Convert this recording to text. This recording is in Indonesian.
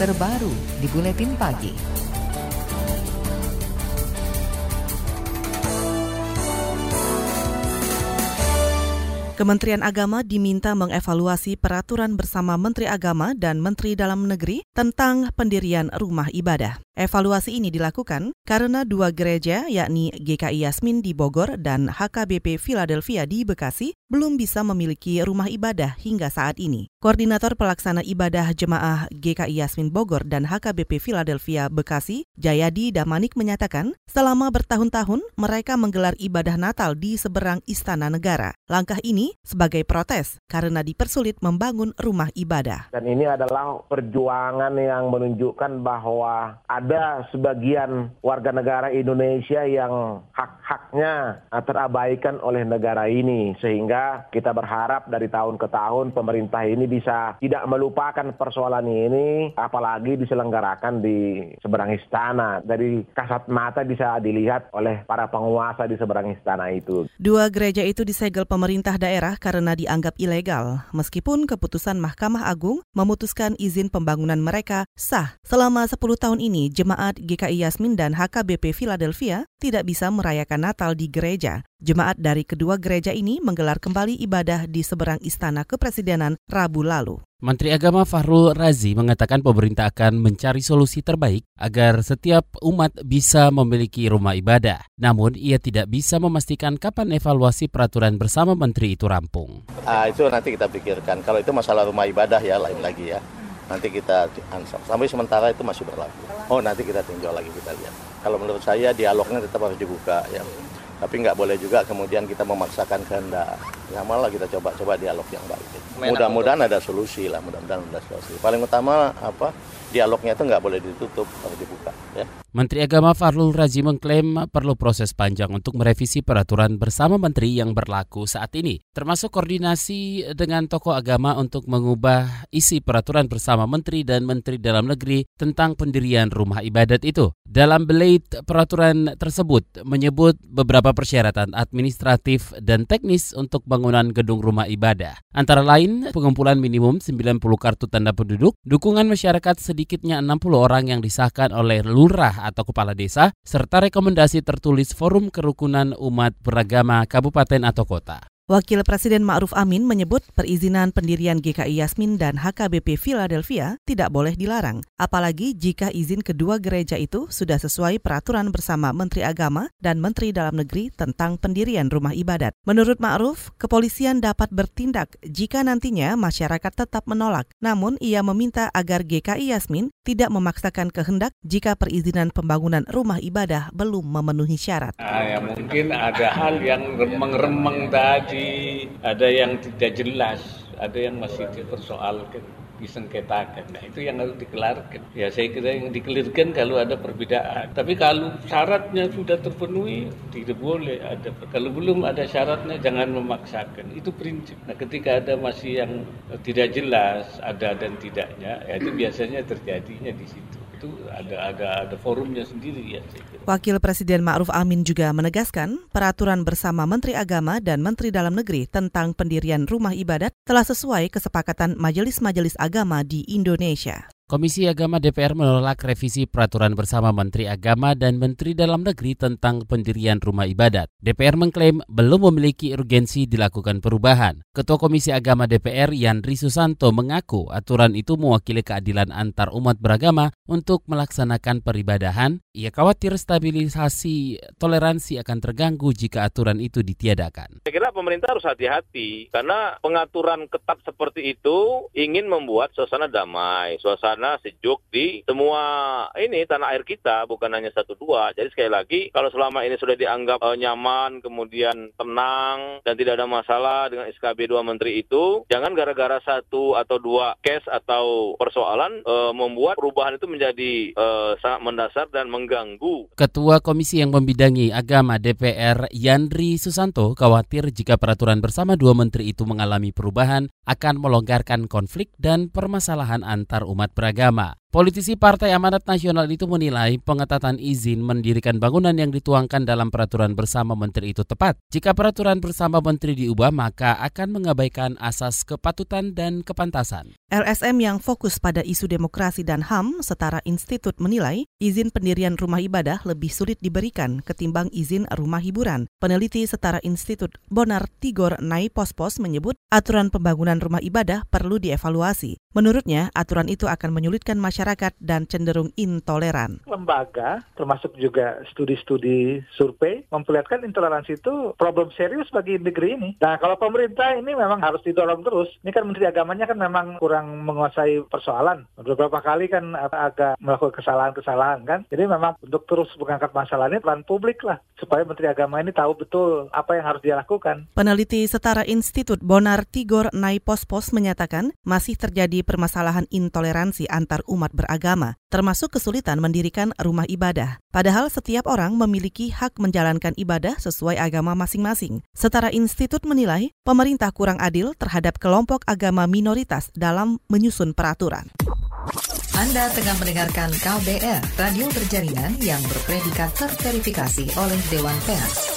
terbaru di Buletin Pagi. Kementerian Agama diminta mengevaluasi peraturan bersama Menteri Agama dan Menteri Dalam Negeri tentang pendirian rumah ibadah. Evaluasi ini dilakukan karena dua gereja yakni GKI Yasmin di Bogor dan HKBP Philadelphia di Bekasi belum bisa memiliki rumah ibadah hingga saat ini. Koordinator Pelaksana Ibadah Jemaah GKI Yasmin Bogor dan HKBP Philadelphia Bekasi, Jayadi Damanik menyatakan, selama bertahun-tahun mereka menggelar ibadah Natal di seberang Istana Negara. Langkah ini sebagai protes karena dipersulit membangun rumah ibadah. Dan ini adalah perjuangan yang menunjukkan bahwa ada sebagian warga negara Indonesia yang hak-haknya terabaikan oleh negara ini sehingga kita berharap dari tahun ke tahun pemerintah ini bisa tidak melupakan persoalan ini, apalagi diselenggarakan di seberang istana. Dari kasat mata bisa dilihat oleh para penguasa di seberang istana itu. Dua gereja itu disegel pemerintah daerah karena dianggap ilegal, meskipun keputusan Mahkamah Agung memutuskan izin pembangunan mereka sah. Selama 10 tahun ini, jemaat GKI Yasmin dan HKBP Philadelphia tidak bisa merayakan Natal di gereja. Jemaat dari kedua gereja ini menggelar kembali ibadah di seberang Istana Kepresidenan Rabu lalu. Menteri Agama Fahrul Razi mengatakan pemerintah akan mencari solusi terbaik agar setiap umat bisa memiliki rumah ibadah. Namun, ia tidak bisa memastikan kapan evaluasi peraturan bersama menteri itu rampung. Ah, itu nanti kita pikirkan. Kalau itu masalah rumah ibadah ya lain lagi ya. Nanti kita ansor. Sampai sementara itu masih berlaku. Oh, nanti kita tinjau lagi kita lihat. Kalau menurut saya dialognya tetap harus dibuka ya tapi nggak boleh juga kemudian kita memaksakan kehendak. Ya malah kita coba-coba dialog yang baik. Mudah-mudahan ada solusi lah, mudah-mudahan ada solusi. Paling utama apa? Dialognya itu nggak boleh ditutup, harus dibuka. Ya. Menteri Agama Farlul Razi mengklaim perlu proses panjang untuk merevisi peraturan bersama menteri yang berlaku saat ini, termasuk koordinasi dengan tokoh agama untuk mengubah isi peraturan bersama menteri dan menteri dalam negeri tentang pendirian rumah ibadat itu. Dalam belait peraturan tersebut menyebut beberapa persyaratan administratif dan teknis untuk bangunan gedung rumah ibadah. Antara lain, pengumpulan minimum 90 kartu tanda penduduk, dukungan masyarakat sedikitnya 60 orang yang disahkan oleh lurah atau kepala desa, serta rekomendasi tertulis Forum Kerukunan Umat Beragama Kabupaten atau Kota. Wakil Presiden Ma'ruf Amin menyebut perizinan pendirian GKI Yasmin dan HKBP Philadelphia tidak boleh dilarang, apalagi jika izin kedua gereja itu sudah sesuai peraturan bersama Menteri Agama dan Menteri Dalam Negeri tentang pendirian rumah ibadat. Menurut Ma'ruf, kepolisian dapat bertindak jika nantinya masyarakat tetap menolak. Namun ia meminta agar GKI Yasmin tidak memaksakan kehendak jika perizinan pembangunan rumah ibadah belum memenuhi syarat. Ah, ya mungkin ada hal yang remeng-remeng tadi ada yang tidak jelas, ada yang masih dipersoalkan, disengketakan. Nah itu yang harus dikelarkan. Ya saya kira yang dikelirkan kalau ada perbedaan. Tapi kalau syaratnya sudah terpenuhi, tidak boleh ada. Kalau belum ada syaratnya, jangan memaksakan. Itu prinsip. Nah ketika ada masih yang tidak jelas, ada dan tidaknya, ya itu biasanya terjadinya di situ itu ada ada ada forumnya sendiri ya. Wakil Presiden Ma'ruf Amin juga menegaskan peraturan bersama Menteri Agama dan Menteri Dalam Negeri tentang pendirian rumah ibadat telah sesuai kesepakatan majelis-majelis agama di Indonesia. Komisi Agama DPR menolak revisi peraturan bersama Menteri Agama dan Menteri Dalam Negeri tentang pendirian rumah ibadat. DPR mengklaim belum memiliki urgensi dilakukan perubahan. Ketua Komisi Agama DPR Yandri Susanto mengaku aturan itu mewakili keadilan antar umat beragama untuk melaksanakan peribadahan. Ia khawatir stabilisasi toleransi akan terganggu jika aturan itu ditiadakan. Saya kira pemerintah harus hati-hati karena pengaturan ketat seperti itu ingin membuat suasana damai, suasana suasana sejuk di semua ini tanah air kita, bukan hanya satu dua. Jadi sekali lagi, kalau selama ini sudah dianggap uh, nyaman, kemudian tenang, dan tidak ada masalah dengan SKB dua menteri itu, jangan gara-gara satu atau dua case atau persoalan uh, membuat perubahan itu menjadi uh, sangat mendasar dan mengganggu. Ketua Komisi yang membidangi agama DPR Yandri Susanto khawatir jika peraturan bersama dua menteri itu mengalami perubahan akan melonggarkan konflik dan permasalahan antar umat beragama beragama. Politisi Partai Amanat Nasional itu menilai pengetatan izin mendirikan bangunan yang dituangkan dalam peraturan bersama menteri itu tepat. Jika peraturan bersama menteri diubah, maka akan mengabaikan asas kepatutan dan kepantasan. LSM yang fokus pada isu demokrasi dan HAM setara institut menilai izin pendirian rumah ibadah lebih sulit diberikan ketimbang izin rumah hiburan. Peneliti setara institut Bonar Tigor Nai Pospos menyebut aturan pembangunan rumah ibadah perlu dievaluasi. Menurutnya, aturan itu akan menyulitkan masyarakat dan cenderung intoleran. Lembaga, termasuk juga studi-studi survei, memperlihatkan intoleransi itu problem serius bagi negeri ini. Nah, kalau pemerintah ini memang harus didorong terus. Ini kan Menteri Agamanya kan memang kurang menguasai persoalan. Beberapa kali kan agak melakukan kesalahan-kesalahan kan. Jadi memang untuk terus mengangkat masalah ini peran publik lah. Supaya Menteri Agama ini tahu betul apa yang harus dia lakukan. Peneliti Setara Institut Bonar Tigor Naipospos menyatakan masih terjadi permasalahan intoleransi antar umat beragama, termasuk kesulitan mendirikan rumah ibadah. Padahal setiap orang memiliki hak menjalankan ibadah sesuai agama masing-masing. Setara institut menilai pemerintah kurang adil terhadap kelompok agama minoritas dalam menyusun peraturan. Anda tengah mendengarkan KBR, radio berjaringan yang berpredikat terverifikasi oleh Dewan Pers.